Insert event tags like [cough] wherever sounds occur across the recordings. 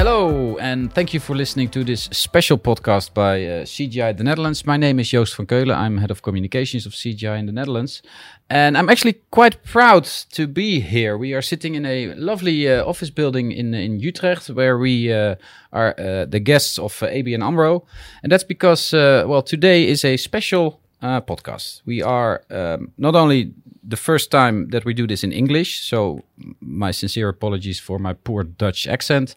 Hello, and thank you for listening to this special podcast by uh, CGI the Netherlands. My name is Joost van Keulen. I'm head of communications of CGI in the Netherlands. And I'm actually quite proud to be here. We are sitting in a lovely uh, office building in, in Utrecht where we uh, are uh, the guests of uh, ABN AMRO. And that's because, uh, well, today is a special uh, podcast. We are um, not only the first time that we do this in English, so my sincere apologies for my poor Dutch accent.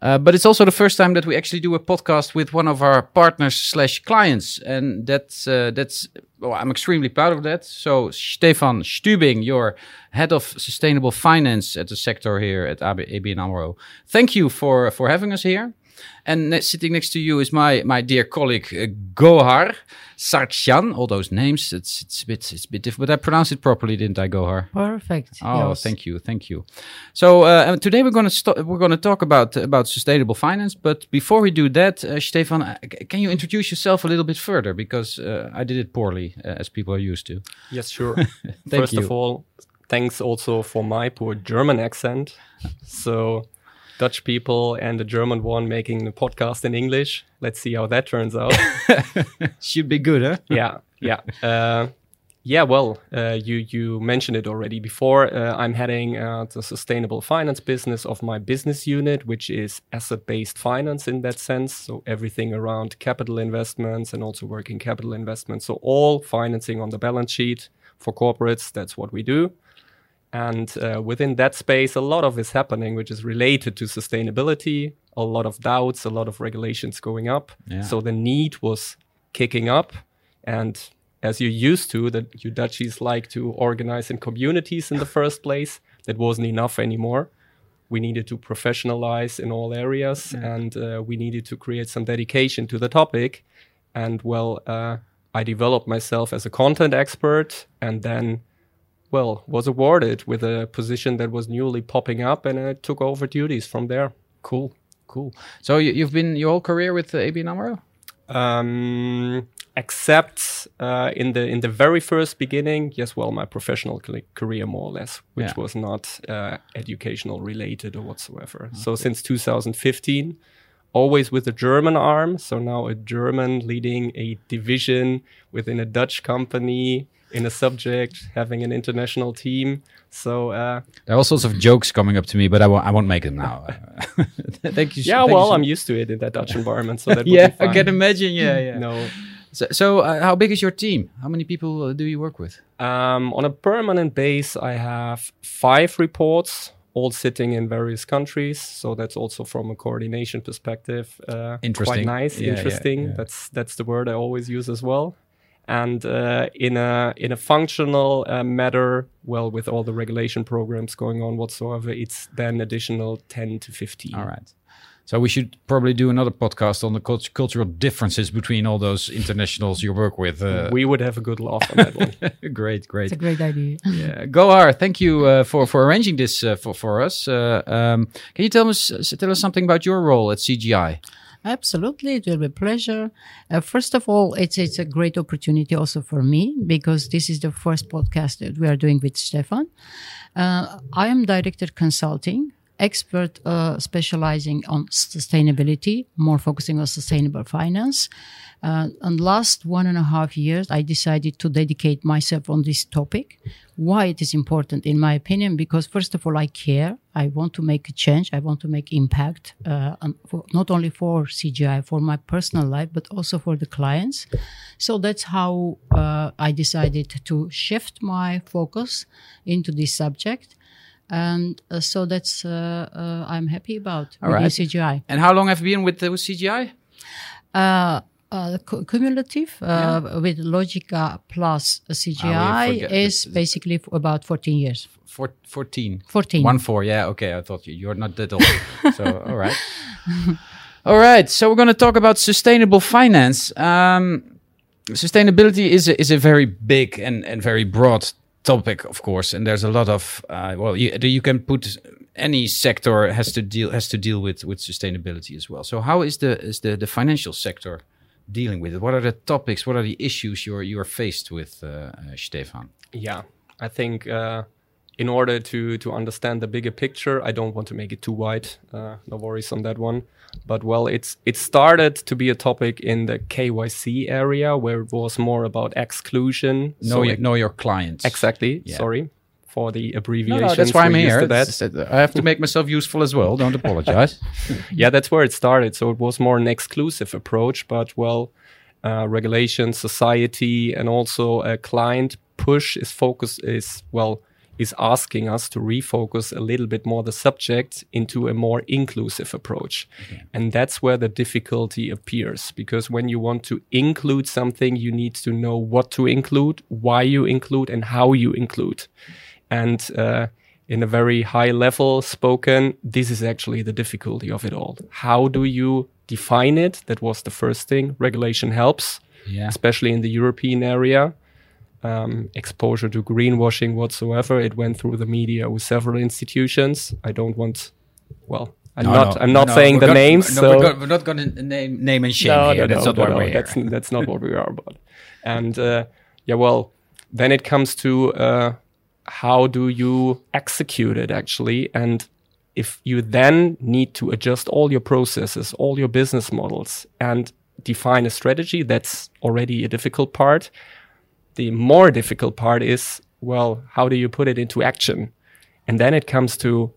Uh, but it's also the first time that we actually do a podcast with one of our partners slash clients, and that's uh, that's well, I'm extremely proud of that. So Stefan Stübing, your head of sustainable finance at the sector here at AB, ABN AMRO, thank you for for having us here. And ne- sitting next to you is my my dear colleague uh, Gohar Sargsyan. All those names, it's it's a bit it's a bit different, but I pronounced it properly, didn't I, Gohar? Perfect. Oh, yes. thank you, thank you. So uh, today we're going to st- we're going to talk about about sustainable finance. But before we do that, uh, Stefan, uh, can you introduce yourself a little bit further because uh, I did it poorly, uh, as people are used to. Yes, sure. [laughs] Thank First you. of all, thanks also for my poor German accent. So, Dutch people and the German one making the podcast in English. Let's see how that turns out. [laughs] Should be good, huh? yeah, yeah. Uh, yeah, well, uh, you you mentioned it already before. Uh, I'm heading uh, the sustainable finance business of my business unit, which is asset-based finance in that sense. So everything around capital investments and also working capital investments. So all financing on the balance sheet for corporates. That's what we do. And uh, within that space, a lot of is happening, which is related to sustainability. A lot of doubts, a lot of regulations going up. Yeah. So the need was kicking up. And as you're used to, that you Dutchies like to organize in communities in the [laughs] first place, that wasn't enough anymore. We needed to professionalize in all areas and uh, we needed to create some dedication to the topic. And well, uh, I developed myself as a content expert and then well, was awarded with a position that was newly popping up, and I took over duties from there. Cool, cool. So you, you've been your whole career with uh, ABN AMRO? Um, except uh, in the in the very first beginning, yes, well, my professional career more or less, which Yeah. was not uh, educational related or whatsoever. So since 2015, always with a German arm. So now a German leading a division within a Dutch company in a subject, having an international team. So uh, There are all sorts of jokes coming up to me, but I won't. I won't make them now. [laughs] [laughs] thank you. yeah, thank well, so- I'm used to it in that Dutch environment, so that would [laughs] yeah, be fine. I can imagine. Yeah, yeah. No. So, so uh, how big is your team? How many people uh, do you work with? Um, on a permanent base, I have five reports, all sitting in various countries. So that's also from a coordination perspective, uh, Interesting. quite nice, Yeah, yeah, interesting. yeah. That's that's the word I always use as well. And uh, in a in a functional uh, matter, well, with all the regulation programs going on whatsoever, it's then additional ten to fifteen. All right. So we should probably do another podcast on the cult- cultural differences between all those internationals you work with. Uh, We would have a good laugh on that one. [laughs] great, great. It's a great idea. [laughs] Yeah. Gohar, thank you uh, for for arranging this uh, for for us. Uh, um, can you tell us uh, tell us something about your role at CGI? Absolutely, it will be a pleasure. Uh, first of all, it's it's a great opportunity also for me because this is the first podcast that we are doing with Stefan. Uh, I am director consulting, expert uh, specializing on sustainability, more focusing on sustainable finance. Uh, and last one and a half years, I decided to dedicate myself on this topic. Why it is important, in my opinion, because first of all, I care. I want to make a change. I want to make impact, uh, for, not only for CGI, for my personal life, but also for the clients. So that's how uh, I decided to shift my focus into this subject. And uh, so that's uh, uh, I'm happy about All right. CGI. And how long have you been with, with CGI? Uh, uh, cumulative uh, with Logica plus CGI Ah, forget is basically about 14 years. Four, 14. 14. One four. Yeah. Okay. I thought you, you're not that old. [laughs] so all right. All right. So we're going to talk about sustainable finance. Um, sustainability is a, is a very big and, and very broad topic, of course, and there's a lot of uh, well, you, you can put any sector has to deal has to deal with with sustainability as well. So how is the is the the financial sector dealing with it? What are the topics? What are the issues you're you're faced with, uh, uh, Stefan? Yeah, I think uh, in order to to understand the bigger picture, I don't want to make it too wide. Uh, no worries on that one. But well, it's it started to be a topic in the KYC area where it was more about exclusion. Know, So your, know your clients. exactly. Yeah. Sorry for the abbreviation. no, no, that's why I'm here. It- I have to make myself useful as well. Don't apologize. [laughs] [laughs] yeah, that's where it started. So it was more an exclusive approach, but well, uh, regulation, society, and also a client push is focus is well is asking us to refocus a little bit more the subject into a more inclusive approach, and that's where the difficulty appears because when you want to include something, you need to know what to include, why you include, and how you include, and uh, in a very high level spoken, this is actually the difficulty of it all. How do you define it? That was the first thing. Regulation helps, Yeah. especially in the European area. Um, exposure to greenwashing whatsoever. It went through the media with several institutions. I don't want, well, I'm No, not. no, I'm not no, saying the gonna- names. No, so we're, go- we're not going to name name and shame here. that's not why we're here. That's that's not what we are about. [laughs] And uh, yeah, well, then it comes to uh, how do you execute it actually, and if you then need to adjust all your processes, all your business models, and define a strategy, that's already a difficult part. The more difficult part is, well, how do you put it into action? And then it comes to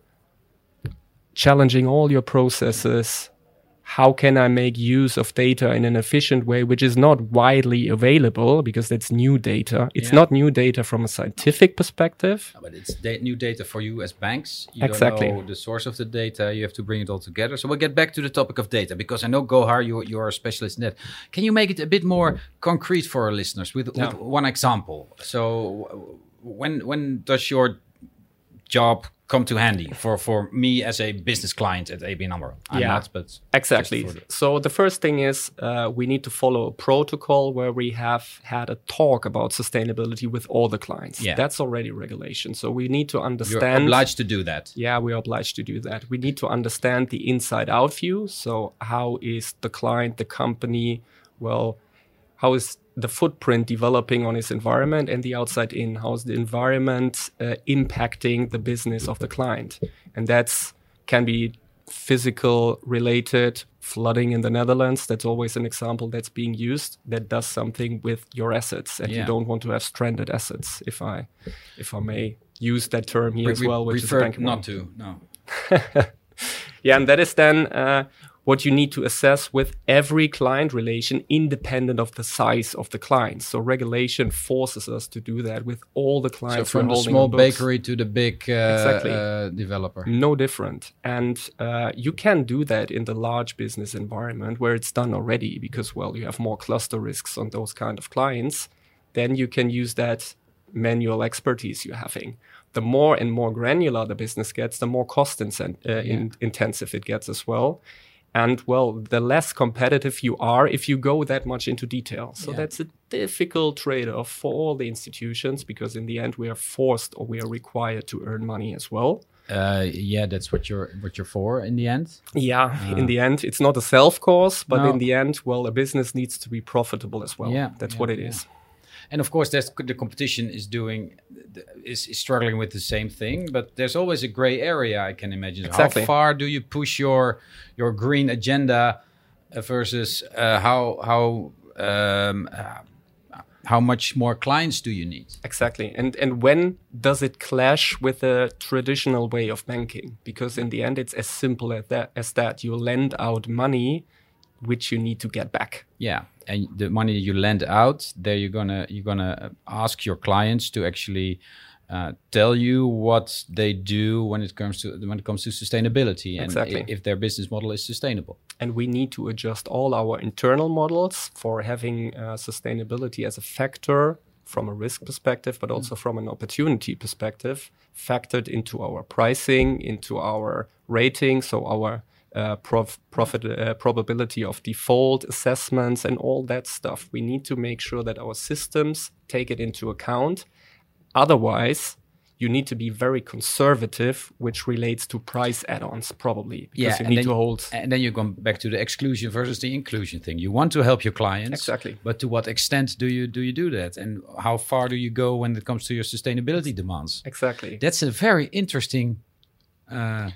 challenging all your processes. How can I make use of data in an efficient way, which is not widely available because that's new data. It's Yeah. not new data from a scientific perspective. But it's da- new data for you as banks. You Exactly. don't know the source of the data. You have to bring it all together. So we'll get back to the topic of data because I know Gohar, you you are a specialist in that. Can you make it a bit more concrete for our listeners with, Yeah. with one example? So when when does your job come to handy for for me as a business client at ABN AMRO? I'm Yeah. not, but Exactly. the- So the first thing is uh, we need to follow a protocol where we have had a talk about sustainability with all the clients. Yeah. That's already regulation. So we need to you're understand. obliged to do that. Yeah, we are obliged to do that. We need to understand the inside out view. So, how is the client, the company, well, how is the footprint developing on its environment and the outside in? How is the environment uh, impacting the business of the client? And that's can be physical related flooding in the Netherlands. That's always an example that's being used that does something with your assets, and Yeah. you don't want to have stranded assets. If I, if I may use that term here We- as well, which is prefer one. not to. No. [laughs] Yeah, and that is then uh, what you need to assess with every client relation, independent of the size of the client. So regulation forces us to do that with all the So clients. from the small bakery to the big uh, Exactly. uh, developer. No different. And uh, you can do that in the large business environment where it's done already because, well, you have more cluster risks on those kind of clients. Then you can use that manual expertise you're having. The more and more granular the business gets, the more cost incen- uh, in- intensive it gets as well. And well, the less competitive you are if you go that much into detail. So Yeah. that's a difficult trade off for all the institutions because in the end we are forced or we are required to earn money as well. Uh, yeah, that's what you're what you're for in the end. Yeah, in the end, it's not a self cause, but No. in the end, well, a business needs to be profitable as well. Yeah, that's yeah, what it yeah. is. And of course, there's the competition is doing is, is struggling with the same thing, but there's always a gray area. I can imagine. Exactly. How far do you push your your green agenda uh, versus uh, how how um, uh, how much more clients do you need? Exactly. And and when does it clash with the traditional way of banking? Because in the end, it's as simple as that. As that you lend out money, which you need to get back. Yeah, and the money you lend out, there you're gonna you're gonna ask your clients to actually uh, tell you what they do when it comes to when it comes to sustainability and Exactly. if their business model is sustainable. and we need to adjust all our internal models for having uh, sustainability as a factor from a risk perspective, but also from an opportunity perspective, factored into our pricing, into our rating, so our uh, prof- profit uh, probability of default assessments, and all that stuff. We need to make sure that our systems take it into account. Otherwise, you need to be very conservative, which relates to price add-ons probably because Yeah, you and need then- to hold And then you come back to the exclusion versus the inclusion thing. You want to help your clients, Exactly. But to what extent do you do you do that, and how far do you go when it comes to your sustainability demands? exactly. That's a very interesting. Uh,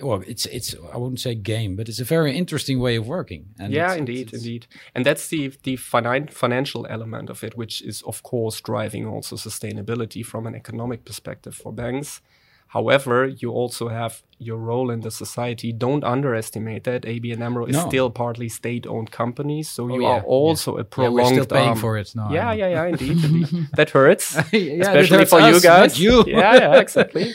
well, it's it's I wouldn't say game, but it's a very interesting way of working. And yeah, it's- indeed, it's- indeed, and that's the the finan- financial element of it, which is of course driving also sustainability from an economic perspective for banks. However, you also have your role in the society. Don't underestimate that. ABN AMRO is No. still partly state-owned companies, so you yeah, are also a Yeah, prolonged. we're still paying arm. for it. No, I yeah, yeah, yeah, indeed, [laughs] indeed. that hurts, [laughs] Yeah, especially hurts for you us, not guys. you. [laughs] yeah, yeah, exactly.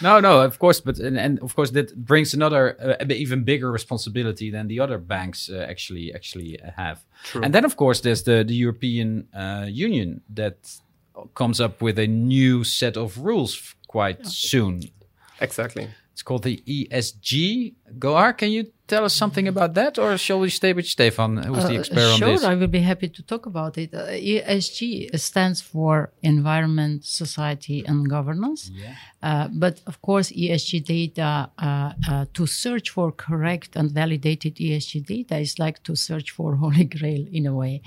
No, no, of course, but and, and of course that brings another uh, even bigger responsibility than the other banks uh, actually actually uh, have. True. And then of course there's the the European uh, Union that comes up with a new set of rules f- quite soon. exactly. It's called the ESG. Gohar, can you tell us something about that, or shall we stay with Stefan, who's the Uh, expert on this? sure. I will be happy to talk about it. Uh, ESG stands for Environment, Society, and Governance. Yeah. Uh, but of course, ESG data, uh, uh, to search for correct and validated ESG data is like to search for [laughs] Holy Grail in a way,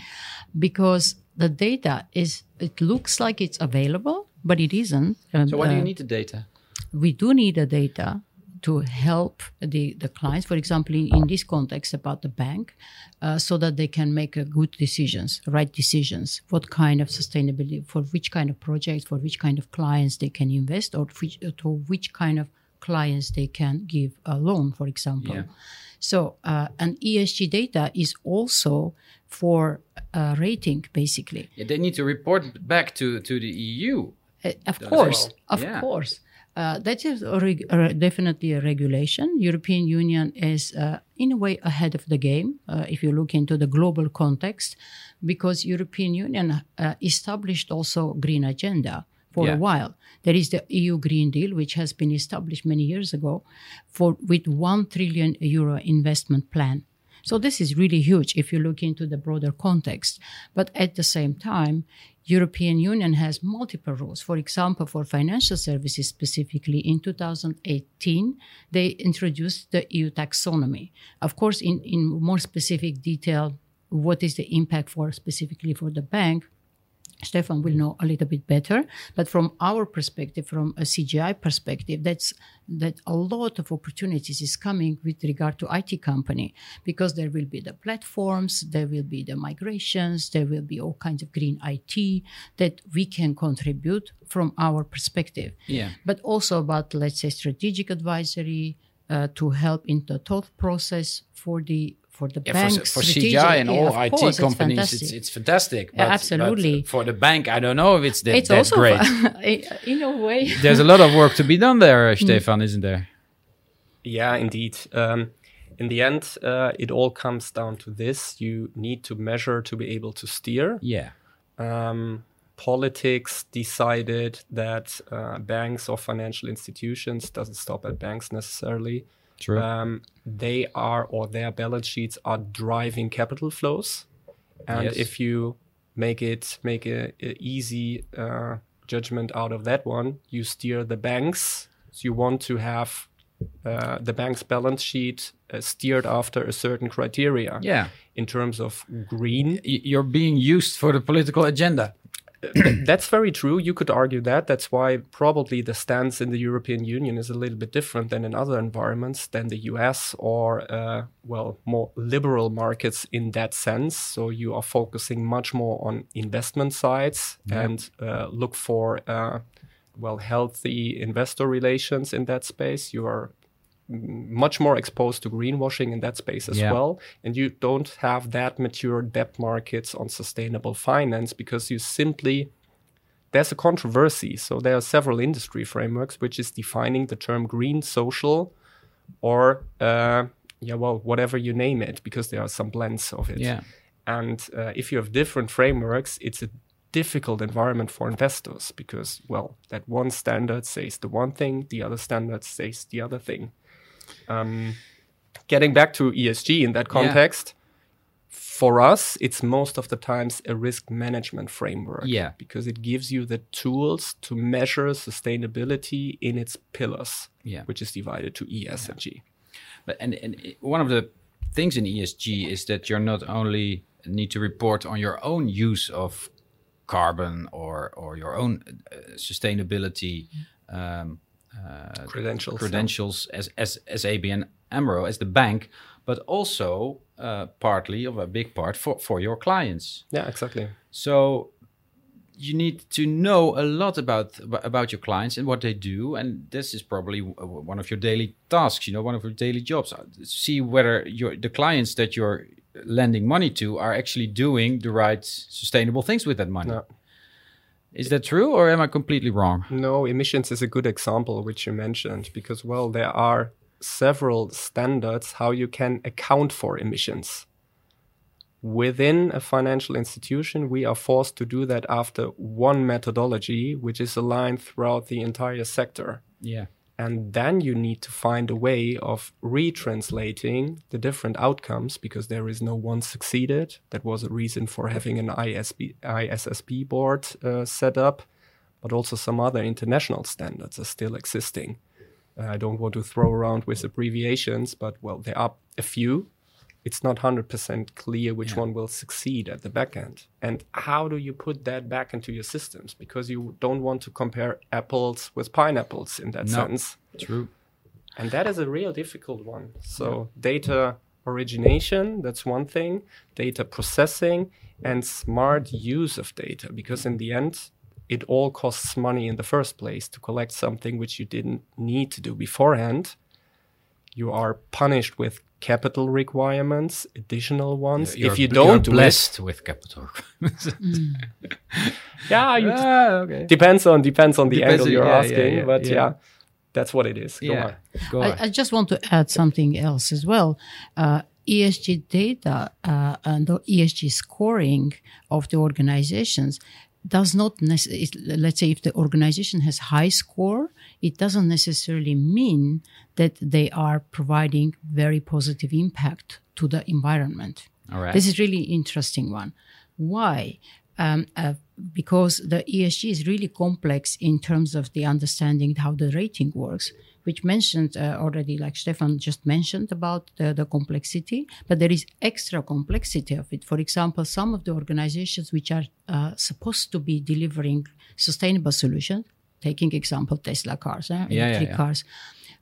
because the data is, it looks like it's available, but it isn't. So why do you uh, need the data? we do need the data to help the, the clients, for example, in, in this context about the bank, uh, so that they can make uh, good decisions, right decisions, what kind of sustainability, for which kind of projects, for which kind of clients they can invest, or which, to which kind of clients they can give a loan, for example. Yeah. So, uh, and ESG data is also for uh, rating, basically. Yeah, they need to report back to to the EU. Uh, of course, well. of Yeah. course. Uh, that is a reg- uh, definitely a regulation. European Union is, uh, in a way, ahead of the game uh, if you look into the global context, because European Union uh, established also green agenda for Yeah. a while. There is the EU Green Deal, which has been established many years ago, for with one trillion euro investment plan. So this is really huge if you look into the broader context. But at the same time, European Union has multiple rules. For example, for financial services specifically, in 2018, they introduced the EU taxonomy. Of course, in, in more specific detail, what is the impact for specifically for the bank? Stefan will know a little bit better, but from our perspective, from a CGI perspective, that's that a lot of opportunities is coming with regard to IT company because there will be the platforms, there will be the migrations, there will be all kinds of green IT that we can contribute from our perspective Yeah. but also about let's say strategic advisory uh, to help in the thought process for the for the Yeah, bank for, for CGI and yeah, all IT course, it's companies, fantastic. it's, it's fantastic. Yeah, absolutely. but for the bank, I don't know if it's that, it's that also great. [laughs] in a way [laughs] There's a lot of work to be done there, Mm. uh, Stefan, isn't there? Yeah, indeed. Um, in the end, uh, it all comes down to this: you need to measure to be able to steer. Yeah. um, politics decided that uh, banks or financial institutions doesn't stop at banks necessarily. True. Um, they are or their balance sheets are driving capital flows, and Yes. if you make it make a, a easy uh, judgment out of that one, you steer the banks. So you want to have uh, the bank's balance sheet uh, steered after a certain criteria yeah. in terms of green Y- You're being used for the political agenda. [clears throat] That's very true. You could argue that. That's why probably the stance in the European Union is a little bit different than in other environments, than the US or, uh, well, more liberal markets in that sense. So you are focusing much more on investment sides and uh, look for, uh, well, healthy investor relations in that space. You are much more exposed to greenwashing in that space as Yeah. well. And you don't have that mature debt markets on sustainable finance because you simply there's a controversy. So there are several industry frameworks which is defining the term green, social, or uh, yeah, well, whatever you name it, because there are some blends of it. Yeah. And uh, if you have different frameworks, it's a difficult environment for investors because, well, that one standard says the one thing, the other standard says the other thing. Um, getting back to ESG in that context, for us, it's most of the times a risk management framework. Yeah. Because it gives you the tools to measure sustainability in its pillars, Yeah. which is divided to E, S, and G. But and, and one of the things in ESG is that you're not only need to report on your own use of carbon or or your own uh, sustainability um, uh, Credentials. credentials as as as ABN AMRO as the bank, but also uh, partly of a big part for for your clients. Yeah, exactly. So you need to know a lot about about your clients and what they do, and this is probably one of your daily tasks. You know, one of your daily jobs. Uh, See whether your the clients that you're lending money to are actually doing the right sustainable things with that money. Yeah. Is that true, or am I completely wrong? No, emissions is a good example which you mentioned because well there are several standards how you can account for emissions. Within a financial institution, we are forced to do that after one methodology, which is aligned throughout the entire sector. Yeah. And then you need to find a way of retranslating the different outcomes because there is no one succeeded. That was a reason for having an ISB, ISSB board uh, set up, but also some other international standards are still existing. Uh, I don't want to throw around with abbreviations, but well, there are a few. It's not 100% clear which one will succeed at the back end. And how do you put that back into your systems? Because you don't want to compare apples with pineapples in that No. sense. True. And that is a real difficult one. So, data origination, that's one thing, data processing, and smart use of data. Because in the end, it all costs money in the first place to collect something which you didn't need to do beforehand. You are punished with capital requirements, additional ones. You're- if you you're don't do it, blessed with capital. [laughs] yeah, you ah, okay. depends on depends on the Depends angle on- you're yeah, yeah, asking, yeah, but yeah. yeah. that's what it is. Go Yeah. on. Go on. I, I just want to add something else as well. Uh, ESG data uh, and the ESG scoring of the organizations does not necessarily, let's say if the organization has high score, it doesn't necessarily mean that they are providing very positive impact to the environment. All right. This is really interesting one. Why? Um, uh, because the ESG is really complex in terms of the understanding how the rating works, which mentioned uh, already, like Stefan just mentioned about the, the complexity, but there is extra complexity of it. For example, some of the organizations which are uh, supposed to be delivering sustainable solutions, taking example Tesla cars, eh, yeah, electric yeah. cars,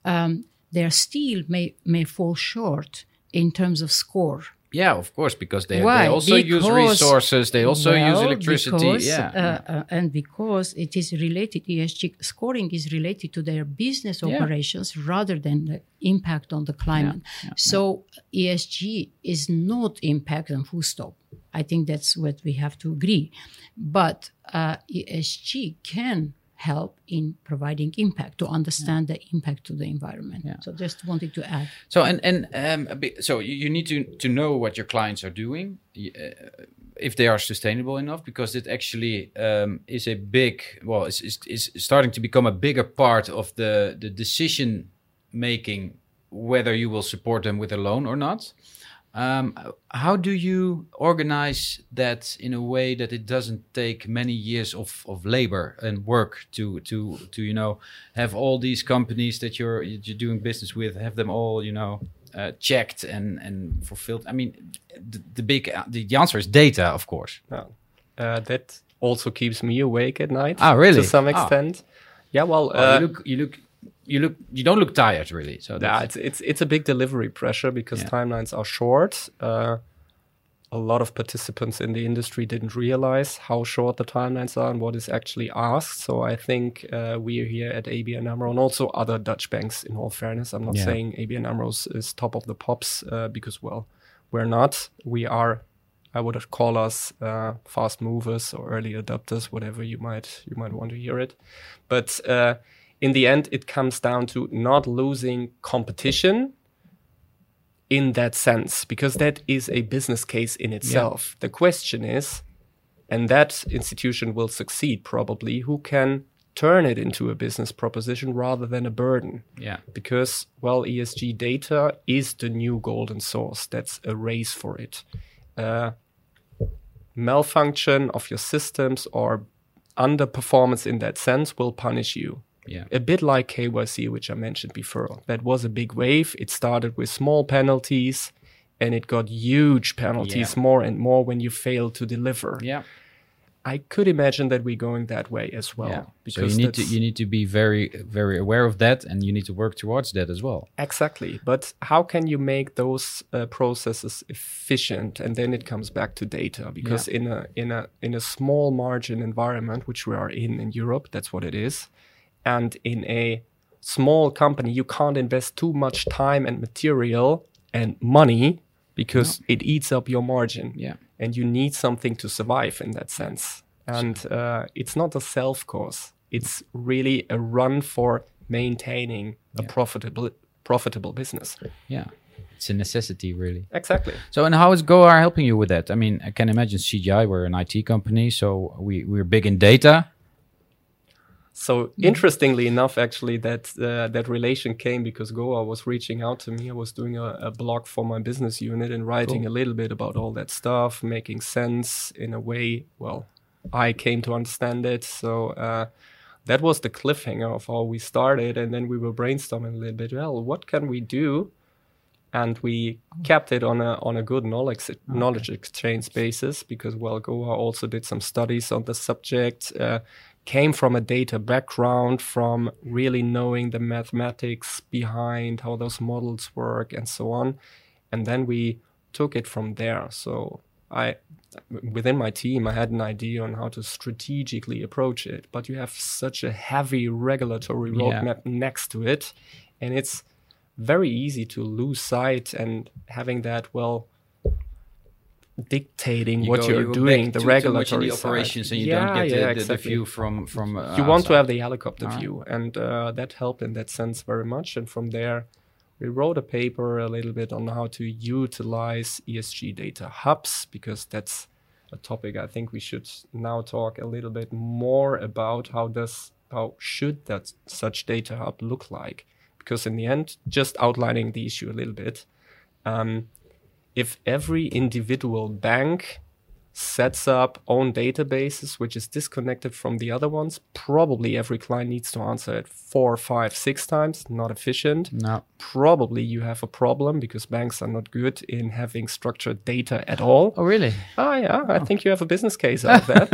um, they still may may fall short in terms of score. Yeah, of course, because they, Why? they also use resources. They also use electricity. because, yeah. uh, uh, and because it is related, ESG scoring is related to their business Yeah. operations rather than the impact on the climate. so ESG is not impact on full stop. I think that's what we have to agree. But uh, ESG can help in providing impact to understand the impact to the environment. So just wanted to add. So and and um, so you, you need to to know what your clients are doing, uh, if they are sustainable enough, because it actually um, is a big well, it's, it's, it's starting to become a bigger part of the the decision making whether you will support them with a loan or not. Um, how do you organize that in a way that it doesn't take many years of, of labor and work to to to you know have all these companies that you're you're doing business with have them all you know uh, checked and and fulfilled? I mean, the, the big the, the answer is data, of course. Uh, that also keeps me awake at night. Ah, really? To some Ah. extent. Yeah. Well, Oh, uh, you look you look you look you don't look tired really. So yeah, it's it's it's a big delivery pressure because Yeah. timelines are short. Uh, a lot of participants in the industry didn't realize how short the timelines are and what is actually asked. So I think uh, we are here at ABN AMRO and also other Dutch banks. In all fairness, I'm not Yeah. saying ABN AMRO is- is top of the pops uh, because well, we're not. We are. I would call us uh, fast movers or early adopters, whatever you might you might want to hear it. But uh, in the end, it comes down to not losing competition in that sense, because that is a business case in itself. The question is, and that institution will succeed probably, who can turn it into a business proposition rather than a burden. yeah. Because, well, ESG data is the new golden source. That's a race for it. uh, malfunction of your systems or underperformance in that sense will punish you. Yeah. A bit like KYC, which I mentioned before. That was a big wave. It started with small penalties and it got huge penalties Yeah. more and more when you fail to deliver. Yeah. I could imagine that we're going that way as well. yeah. So you need to you need to be very very aware of that, and you need to work towards that as well. Exactly. But how can you make those uh, processes efficient? And then it comes back to data because in a in a in a small margin environment, which we are in in Europe, that's what it is, and in a small company, you can't invest too much time and material and money because it eats up your margin. Yeah. And you need something to survive in that sense. And uh, it's not a self cause. It's really a run for maintaining a profitable profitable business. Yeah. It's a necessity, really. Exactly. So, and how is Gohar helping you with that? I mean, I can imagine CGI, we're an IT company, so we, we're big in data. So interestingly enough, actually, that uh, that relation came because Gohar was reaching out to me. I was doing a, a blog for my business unit and writing a little bit about all that stuff, making sense in a way. Well, I came to understand it. So uh, that was the cliffhanger of how we started, and then we were brainstorming a little bit. Well, what can we do? And we kept it on a on a good knowledge knowledge exchange basis because well, Gohar also did some studies on the subject. Uh, came from a data background, from really knowing the mathematics behind how those models work and so on. And then we took it from there. So I, within my team, I had an idea on how to strategically approach it, but you have such a heavy regulatory Yeah. roadmap next to it. And it's very easy to lose sight and having that, well, dictating what go- you're go doing, the too- too much in regulatory the operations, and you Yeah, don't get the, yeah, the, the exactly. view from from. Uh, you want to have the helicopter Alright. view, and uh, that helped in that sense very much. And from there, we wrote a paper a little bit on how to utilize ESG data hubs because that's a topic I think we should now talk a little bit more about. How does how should that such data hub look like? Because in the end, just outlining the issue a little bit, um, if every individual bank sets up own databases which is disconnected from the other ones probably every client needs to answer it four five six times not efficient No. probably you have a problem because banks are not good in having structured data at all Oh, really? Ah, yeah, I think you have a business case out of that.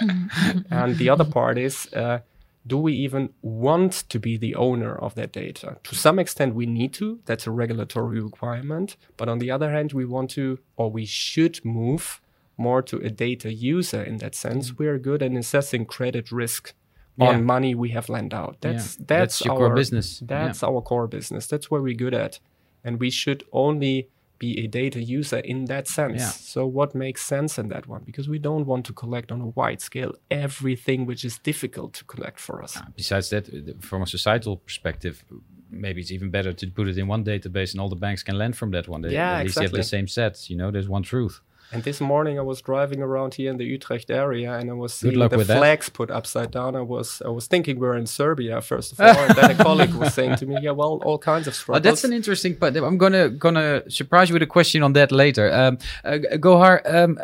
[laughs] and the other part is, uh, do we even want to be the owner of that data? To some extent, we need to. That's a regulatory requirement. But on the other hand, we want to, or we should move more to a data user in that sense. Mm. We are good at assessing credit risk Yeah. on money we have lent out. That's Yeah. that's, That's your our core business. That's our core business. That's where we're good at, and we should only be a data user in that sense. Yeah. So what makes sense in that one? Because we don't want to collect on a wide scale everything which is difficult to collect for us. Besides that, uh, from a societal perspective, maybe it's even better to put it in one database and all the banks can lend from that one. They, Yeah, at least they have the same sets. You know, there's one truth. And this morning I was driving around here in the Utrecht area and I was seeing the with that. flags put upside down. I was I was thinking we're in Serbia first of all, and then a [laughs] colleague was saying to me, "Yeah, well, all kinds of Oh, struggles." that's an interesting point. I'm gonna gonna surprise you with a question on that later. Um, uh, Gohar, um,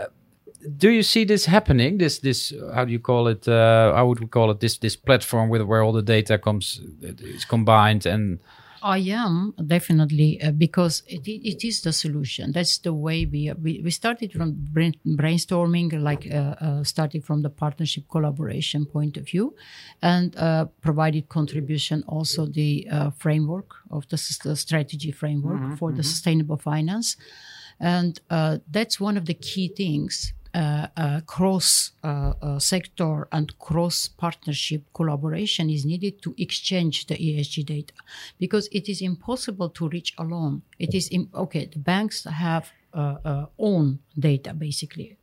do you see this happening? This this how do you call it? Uh, how would we call it? This this platform with where all the data comes is combined and I am definitely uh, because it, it is the solution. That's the way we we, we started from brain, brainstorming, like uh, uh, starting from the partnership collaboration point of view, and uh, provided contribution also the uh, framework of the, strategy framework for the sustainable finance, and uh, that's one of the key things cross uh, uh, sector and cross partnership collaboration is needed to exchange the ESG data because it is impossible to reach alone. It is Im- okay. The banks have uh, uh, own data basically.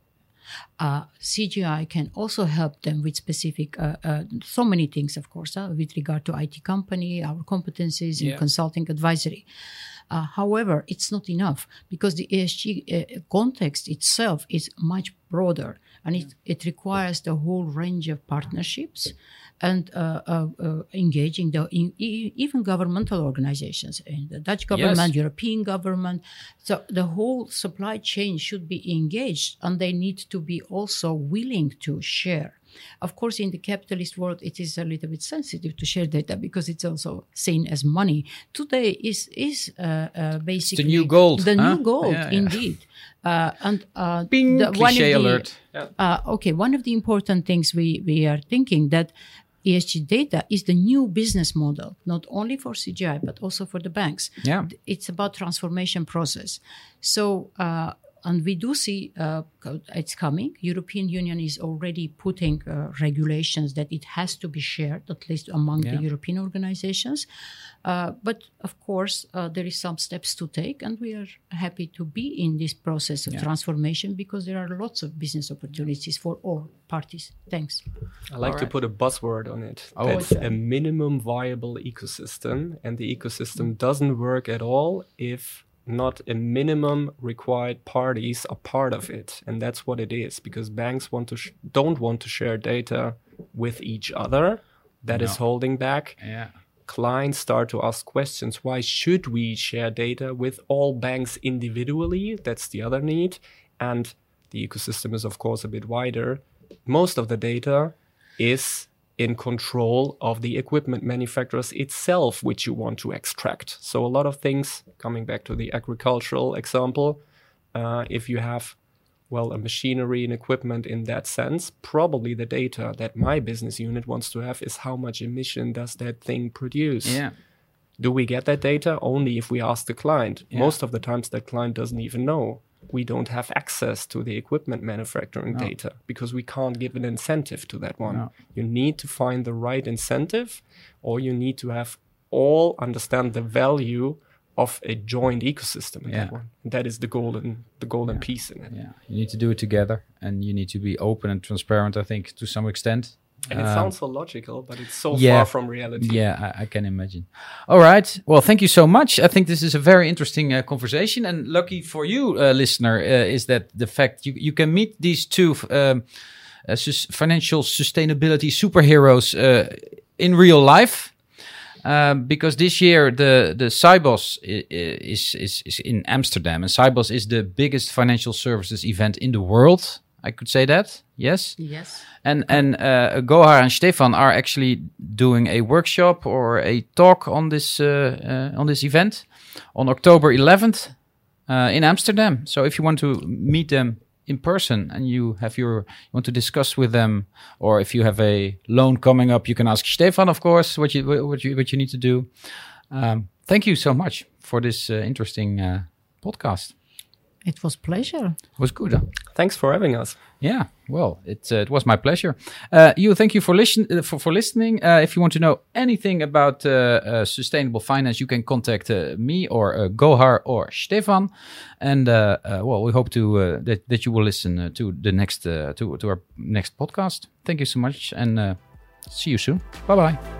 Uh, CGI can also help them with specific, uh, uh, so many things, of course, uh, with regard to IT company, our competencies in Yeah. consulting advisory. Uh, however, it's not enough because the ESG uh, context itself is much broader and it, it requires the whole range of partnerships and uh, uh, uh, engaging the in, even governmental organizations, in the Dutch government, Yes. European government. So the whole supply chain should be engaged, and they need to be also willing to share. Of course, in the capitalist world, it is a little bit sensitive to share data because it's also seen as money. Today is is uh, uh, basically the new gold, The huh? new gold, Yeah, yeah. indeed. Uh, and uh, Bing, the- one of the- alert. uh, okay, one of the important things we, we are thinking that ESG data is the new business model, not only for CGI, but also for the banks. Yeah. It's about transformation process. So, uh, and we do see uh, it's coming. European Union is already putting uh, regulations that it has to be shared, at least among Yeah. the European organizations. Uh, but of course, uh, there is some steps to take, and we are happy to be in this process of transformation because there are lots of business opportunities for all parties. Thanks. I like to put a buzzword on it. Oh, That's okay. a minimum viable ecosystem, and the ecosystem doesn't work at all if not a minimum required parties are part of it, and that's what it is. Because banks want to sh- don't want to share data with each other. That is No. holding back. Yeah. Clients start to ask questions. Why should we share data with all banks individually? That's the other need, and the ecosystem is of course a bit wider. Most of the data is in control of the equipment manufacturers itself, which you want to extract. So, a lot of things, coming back to the agricultural example, uh, if you have, well, a machinery and equipment in that sense, probably the data that my business unit wants to have is how much emission does that thing produce? Yeah. Do we get that data? Only if we ask the client. Yeah. Most of the times, that client doesn't even know. We don't have access to the equipment manufacturing No. data because we can't give an incentive to that one. No. You need to find the right incentive, or you need to have all understand the value of a joint ecosystem in that one. And that is the golden, the golden piece in it. Yeah. You need to do it together and you need to be open and transparent, I think, to some extent. And it Um, sounds so logical, but it's so yeah. far from reality. Yeah, I, I can imagine. All right. Well, thank you so much. I think this is a very interesting uh, conversation, and lucky for you, uh, listener, uh, is that the fact you you can meet these two um, uh, sus- financial sustainability superheroes uh, in real life. Um, because this year the the Sibos is, is is in Amsterdam, and Sibos is the biggest financial services event in the world. I could say that. Yes. Yes. And and uh, Gohar and Stefan are actually doing a workshop or a talk on this uh, uh, on this event on October 11th uh, in Amsterdam. So if you want to meet them in person and you have your you want to discuss with them, or if you have a loan coming up, you can ask Stefan, of course, what you what you what you need to do. Um, thank you so much for this uh, interesting uh, podcast. It was pleasure. It was good. Huh? Thanks for having us. Yeah, well, it uh, it was my pleasure. Uh, you, thank you for listen uh, for for listening. Uh, if you want to know anything about uh, uh, sustainable finance, you can contact uh, me or uh, Gohar or Stefan. And uh, uh, well, we hope to uh, that that you will listen uh, to the next uh, to to our next podcast. Thank you so much, and uh, see you soon. Bye bye.